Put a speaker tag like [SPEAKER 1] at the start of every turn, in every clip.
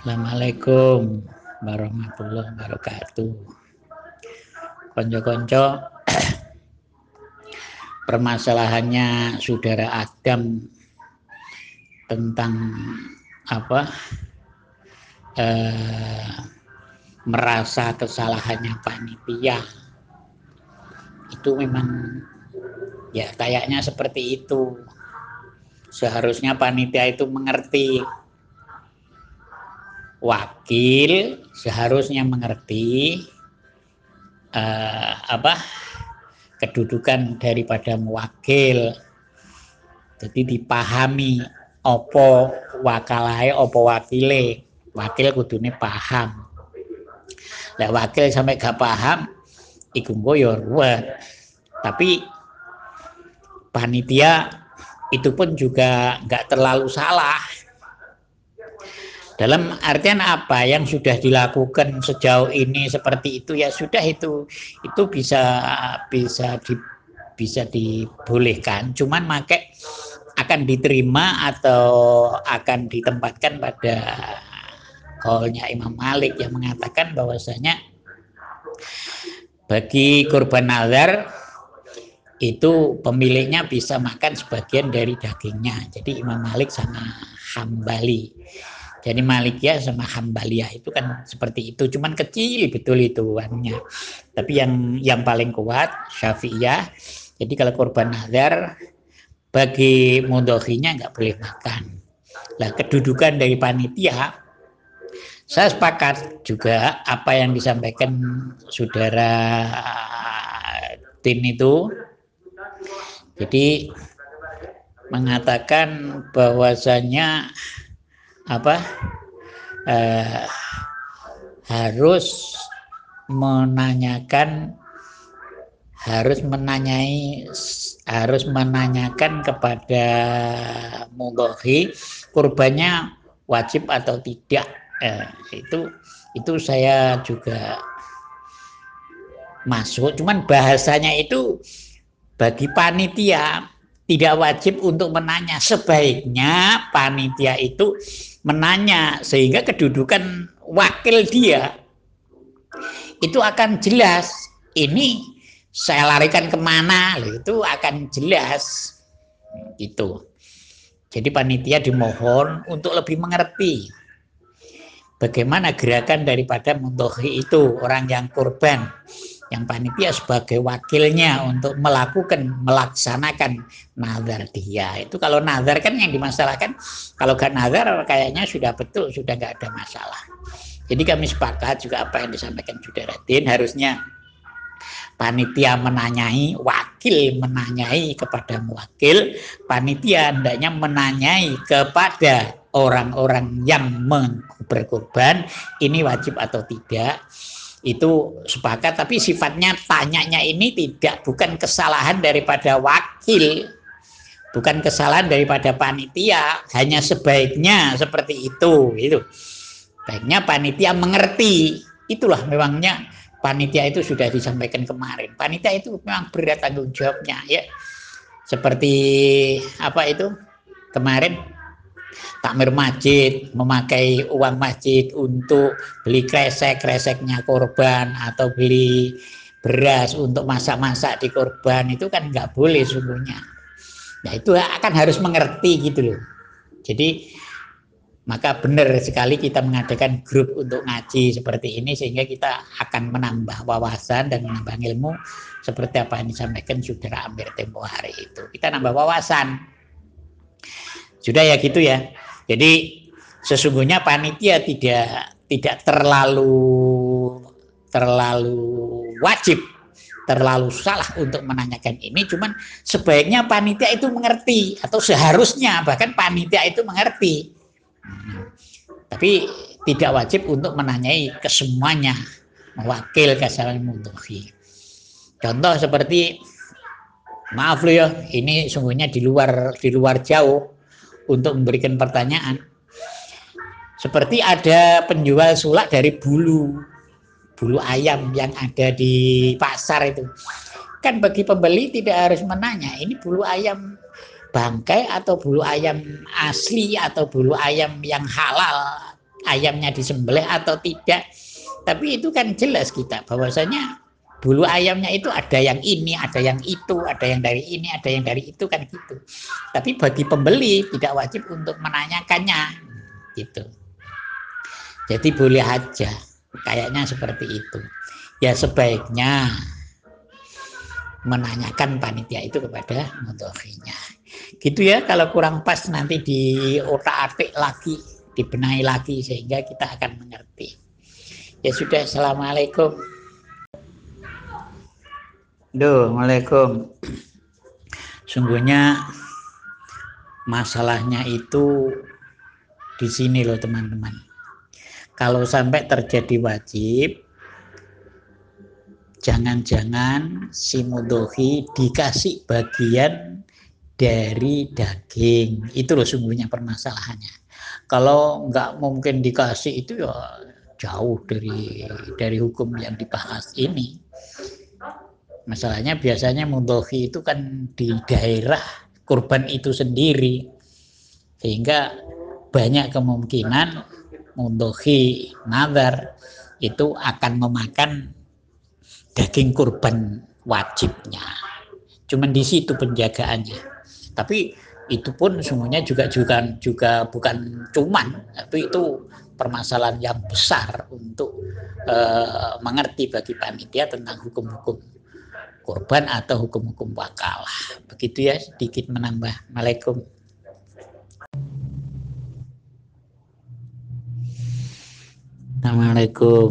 [SPEAKER 1] Assalamualaikum warahmatullahi wabarakatuh. Konco-konco permasalahannya saudara Adam tentang apa eh, merasa kesalahannya panitia itu memang ya kayaknya seperti itu. Seharusnya panitia itu mengerti wakil seharusnya mengerti uh, apa kedudukan daripada mewakil. Jadi dipahami opo wakalai opo wakile. Wakil kudune paham. Lah wakil sampai gak paham iku ya ruwet. Tapi panitia itu pun juga nggak terlalu salah dalam artian apa yang sudah dilakukan sejauh ini seperti itu ya sudah itu itu bisa bisa di, bisa dibolehkan. Cuman make akan diterima atau akan ditempatkan pada kaulnya Imam Malik yang mengatakan bahwasanya bagi kurban nazar itu pemiliknya bisa makan sebagian dari dagingnya. Jadi Imam Malik sama Hambali jadi Malikiyah sama Hambaliyah itu kan seperti itu, cuman kecil betul itu uangnya. Tapi yang yang paling kuat Syafi'iyah. Jadi kalau korban nazar bagi mudohinya nggak boleh makan. Lah kedudukan dari panitia saya sepakat juga apa yang disampaikan saudara Tin itu. Jadi mengatakan bahwasanya apa eh, harus menanyakan harus menanyai harus menanyakan kepada mudhohi kurbannya wajib atau tidak. Eh, itu itu saya juga masuk. Cuman bahasanya itu bagi panitia tidak wajib untuk menanya. Sebaiknya panitia itu menanya sehingga kedudukan wakil dia itu akan jelas. Ini saya larikan ke mana? Itu akan jelas. Itu jadi panitia dimohon untuk lebih mengerti bagaimana gerakan daripada muntohi itu orang yang korban yang panitia sebagai wakilnya untuk melakukan melaksanakan nazar dia. Itu kalau nazar kan yang dimasalahkan kalau gak nazar kayaknya sudah betul sudah nggak ada masalah. Jadi kami sepakat juga apa yang disampaikan Din harusnya panitia menanyai wakil menanyai kepada wakil panitia hendaknya menanyai kepada orang-orang yang berkorban ini wajib atau tidak itu sepakat tapi sifatnya tanyanya ini tidak bukan kesalahan daripada wakil. Bukan kesalahan daripada panitia hanya sebaiknya seperti itu itu baiknya panitia mengerti. Itulah memangnya panitia itu sudah disampaikan kemarin. Panitia itu memang berat tanggung jawabnya ya. Seperti apa itu? Kemarin takmir masjid, memakai uang masjid untuk beli kresek-kreseknya korban atau beli beras untuk masak-masak di korban itu kan nggak boleh sungguhnya. Nah itu akan harus mengerti gitu loh. Jadi maka benar sekali kita mengadakan grup untuk ngaji seperti ini sehingga kita akan menambah wawasan dan menambah ilmu seperti apa yang disampaikan saudara Amir tempo hari itu. Kita nambah wawasan. Sudah ya gitu ya. Jadi sesungguhnya panitia tidak tidak terlalu terlalu wajib terlalu salah untuk menanyakan ini. Cuman sebaiknya panitia itu mengerti atau seharusnya bahkan panitia itu mengerti. Tapi tidak wajib untuk menanyai kesemuanya mewakil kesalahan mutuhi contoh seperti maaf loh ya ini sungguhnya di luar di luar jauh untuk memberikan pertanyaan. Seperti ada penjual sulak dari bulu, bulu ayam yang ada di pasar itu. Kan bagi pembeli tidak harus menanya, ini bulu ayam bangkai atau bulu ayam asli atau bulu ayam yang halal ayamnya disembelih atau tidak tapi itu kan jelas kita bahwasanya bulu ayamnya itu ada yang ini, ada yang itu, ada yang dari ini, ada yang dari itu kan gitu. Tapi bagi pembeli tidak wajib untuk menanyakannya gitu. Jadi boleh aja, kayaknya seperti itu. Ya sebaiknya menanyakan panitia itu kepada mudhofinya. Gitu ya, kalau kurang pas nanti di otak-atik lagi, dibenahi lagi sehingga kita akan mengerti. Ya sudah, Assalamualaikum. Duh, Assalamualaikum. Sungguhnya masalahnya itu di sini loh teman-teman. Kalau sampai terjadi wajib, jangan-jangan si mudohi dikasih bagian dari daging. Itu loh sungguhnya permasalahannya. Kalau nggak mungkin dikasih itu ya jauh dari dari hukum yang dibahas ini. Masalahnya biasanya mundohi itu kan di daerah kurban itu sendiri. Sehingga banyak kemungkinan mundohi nazar itu akan memakan daging kurban wajibnya. Cuman di situ penjagaannya. Tapi itu pun semuanya juga juga juga bukan cuman, tapi itu permasalahan yang besar untuk uh, mengerti bagi panitia tentang hukum-hukum korban atau hukum-hukum wakalah. Begitu ya sedikit menambah. Assalamualaikum. Assalamualaikum.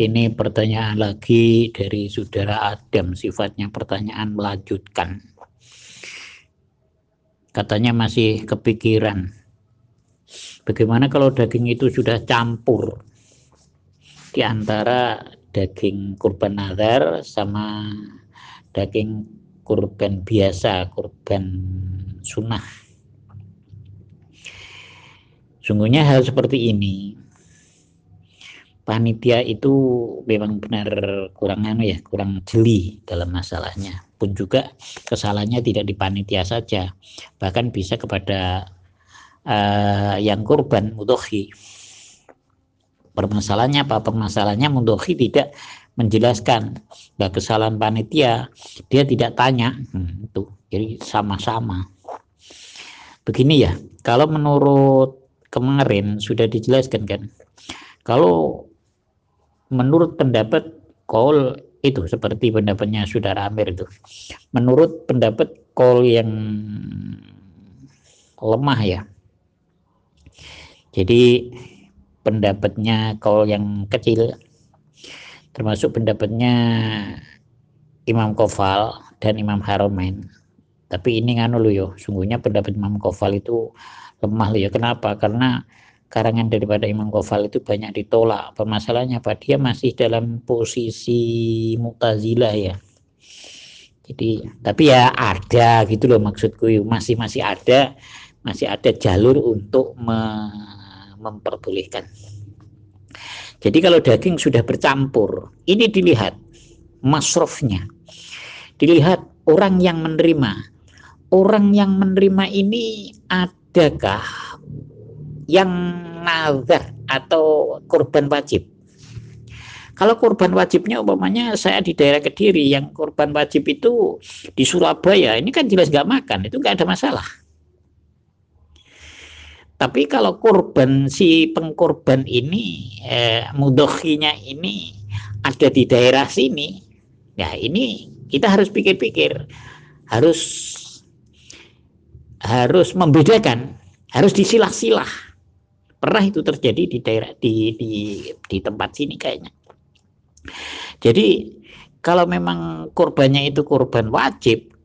[SPEAKER 1] Ini pertanyaan lagi dari saudara Adam, sifatnya pertanyaan melanjutkan. Katanya masih kepikiran Bagaimana kalau daging itu sudah campur di antara daging kurban nazar sama daging kurban biasa, kurban sunnah. Sungguhnya hal seperti ini panitia itu memang benar kurang anu ya, kurang jeli dalam masalahnya. Pun juga kesalahannya tidak di panitia saja, bahkan bisa kepada uh, yang kurban mudhohi. Permasalahannya apa? Permasalahannya? Mudhohi tidak menjelaskan. Nah, kesalahan panitia dia tidak tanya. Hmm, itu. Jadi sama-sama. Begini ya kalau menurut kemarin sudah dijelaskan kan kalau menurut pendapat kol itu seperti pendapatnya saudara Amir itu menurut pendapat kol yang lemah ya. Jadi pendapatnya kalau yang kecil termasuk pendapatnya Imam Kofal dan Imam Haromain. Tapi ini nganu lo yo, sungguhnya pendapat Imam Kofal itu lemah lo ya. Kenapa? Karena karangan daripada Imam Kofal itu banyak ditolak. Permasalahannya apa? Dia masih dalam posisi Mu'tazilah ya. Jadi, tapi ya ada gitu loh maksudku, masih masih ada masih ada jalur untuk me memperbolehkan. Jadi kalau daging sudah bercampur, ini dilihat masrofnya. Dilihat orang yang menerima. Orang yang menerima ini adakah yang nazar atau korban wajib? Kalau korban wajibnya umpamanya saya di daerah Kediri yang korban wajib itu di Surabaya ini kan jelas nggak makan itu nggak ada masalah tapi kalau korban si pengkorban ini eh, mudohinya ini ada di daerah sini, ya ini kita harus pikir-pikir, harus harus membedakan, harus disilah-silah. Pernah itu terjadi di daerah di di di tempat sini kayaknya. Jadi kalau memang korbannya itu korban wajib,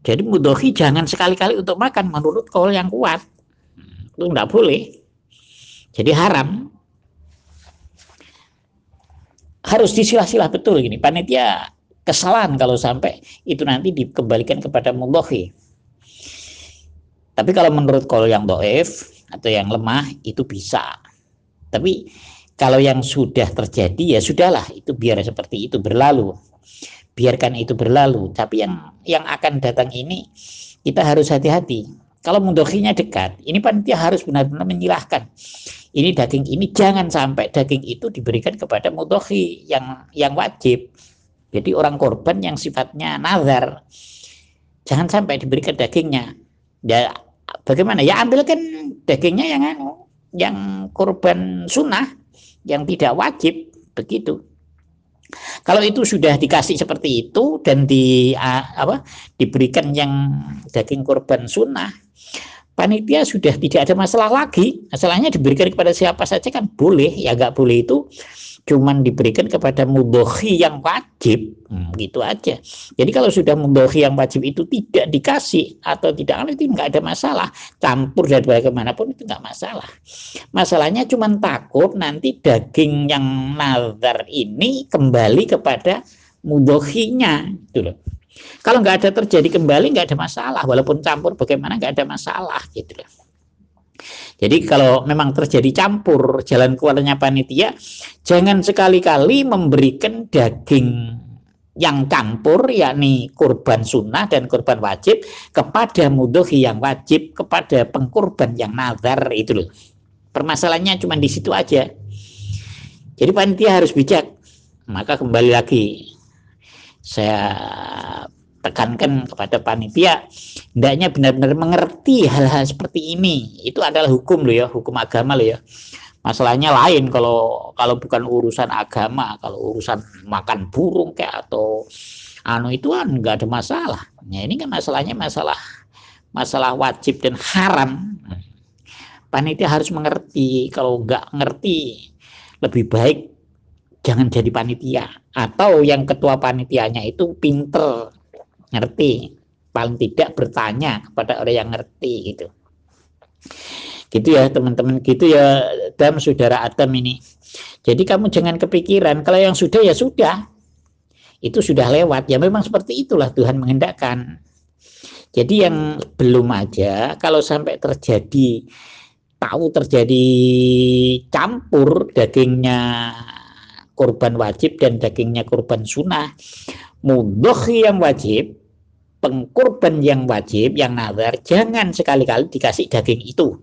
[SPEAKER 1] jadi mudohi jangan sekali-kali untuk makan menurut kol yang kuat itu enggak boleh. Jadi haram. Harus disilah-silah betul gini. Panitia kesalahan kalau sampai itu nanti dikembalikan kepada mubahi. Tapi kalau menurut kalau yang doef atau yang lemah itu bisa. Tapi kalau yang sudah terjadi ya sudahlah itu biar seperti itu berlalu. Biarkan itu berlalu. Tapi yang yang akan datang ini kita harus hati-hati kalau mudohinya dekat, ini panitia harus benar-benar menyilahkan. Ini daging ini jangan sampai daging itu diberikan kepada mudohi yang yang wajib. Jadi orang korban yang sifatnya nazar, jangan sampai diberikan dagingnya. Ya bagaimana? Ya ambilkan dagingnya yang anu, yang korban sunnah, yang tidak wajib begitu. Kalau itu sudah dikasih seperti itu dan di apa diberikan yang daging korban sunnah, panitia sudah tidak ada masalah lagi. Masalahnya diberikan kepada siapa saja kan boleh, ya nggak boleh itu cuman diberikan kepada mudohi yang wajib. Hmm, gitu aja. Jadi kalau sudah mudohi yang wajib itu tidak dikasih atau tidak itu nggak ada masalah. Campur dari bagaimanapun itu nggak masalah. Masalahnya cuma takut nanti daging yang nazar ini kembali kepada mudohinya gitu loh kalau nggak ada terjadi kembali nggak ada masalah walaupun campur bagaimana nggak ada masalah gitu loh jadi kalau memang terjadi campur jalan keluarnya panitia, jangan sekali-kali memberikan daging yang campur yakni kurban sunnah dan kurban wajib kepada mudhohi yang wajib kepada pengkurban yang nazar itu loh. Permasalahannya cuma di situ aja. Jadi panitia harus bijak. Maka kembali lagi saya tekankan kepada panitia hendaknya benar-benar mengerti hal-hal seperti ini. Itu adalah hukum loh ya hukum agama loh ya. Masalahnya lain kalau kalau bukan urusan agama kalau urusan makan burung kayak atau anu itu kan nggak ada masalah. Ya ini kan masalahnya masalah masalah wajib dan haram. Panitia harus mengerti. Kalau nggak ngerti lebih baik jangan jadi panitia. Atau yang ketua panitianya itu pinter ngerti. Paling tidak bertanya kepada orang yang ngerti gitu. Gitu ya teman-teman. Gitu ya dan saudara Adam ini. Jadi kamu jangan kepikiran kalau yang sudah ya sudah. Itu sudah lewat. Ya memang seperti itulah Tuhan menghendakkan. Jadi yang belum aja kalau sampai terjadi tahu terjadi campur dagingnya korban wajib dan dagingnya korban sunnah mudah yang wajib pengkorban yang wajib, yang nazar, jangan sekali-kali dikasih daging itu.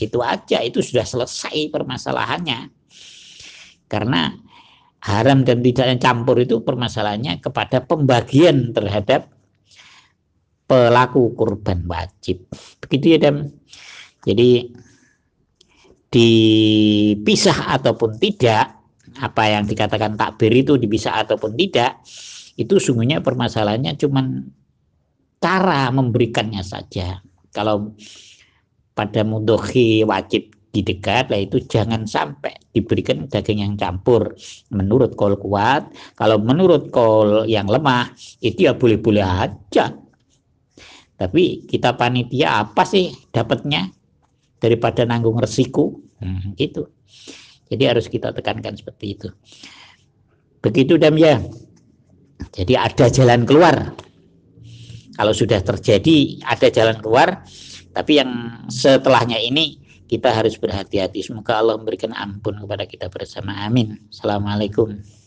[SPEAKER 1] Itu aja, itu sudah selesai permasalahannya. Karena haram dan tidaknya campur itu permasalahannya kepada pembagian terhadap pelaku kurban wajib. Begitu ya, Dam. Jadi dipisah ataupun tidak, apa yang dikatakan takbir itu dipisah ataupun tidak, itu sungguhnya permasalahannya cuman cara memberikannya saja. Kalau pada mudohi wajib di dekat, lah itu jangan sampai diberikan daging yang campur menurut kol kuat. Kalau menurut kol yang lemah, itu ya boleh-boleh aja. Tapi kita panitia apa sih dapatnya daripada nanggung resiko? Hmm, itu. Jadi harus kita tekankan seperti itu. Begitu Dam ya. Jadi ada jalan keluar. Kalau sudah terjadi ada jalan keluar. Tapi yang setelahnya ini kita harus berhati-hati. Semoga Allah memberikan ampun kepada kita bersama. Amin. Assalamualaikum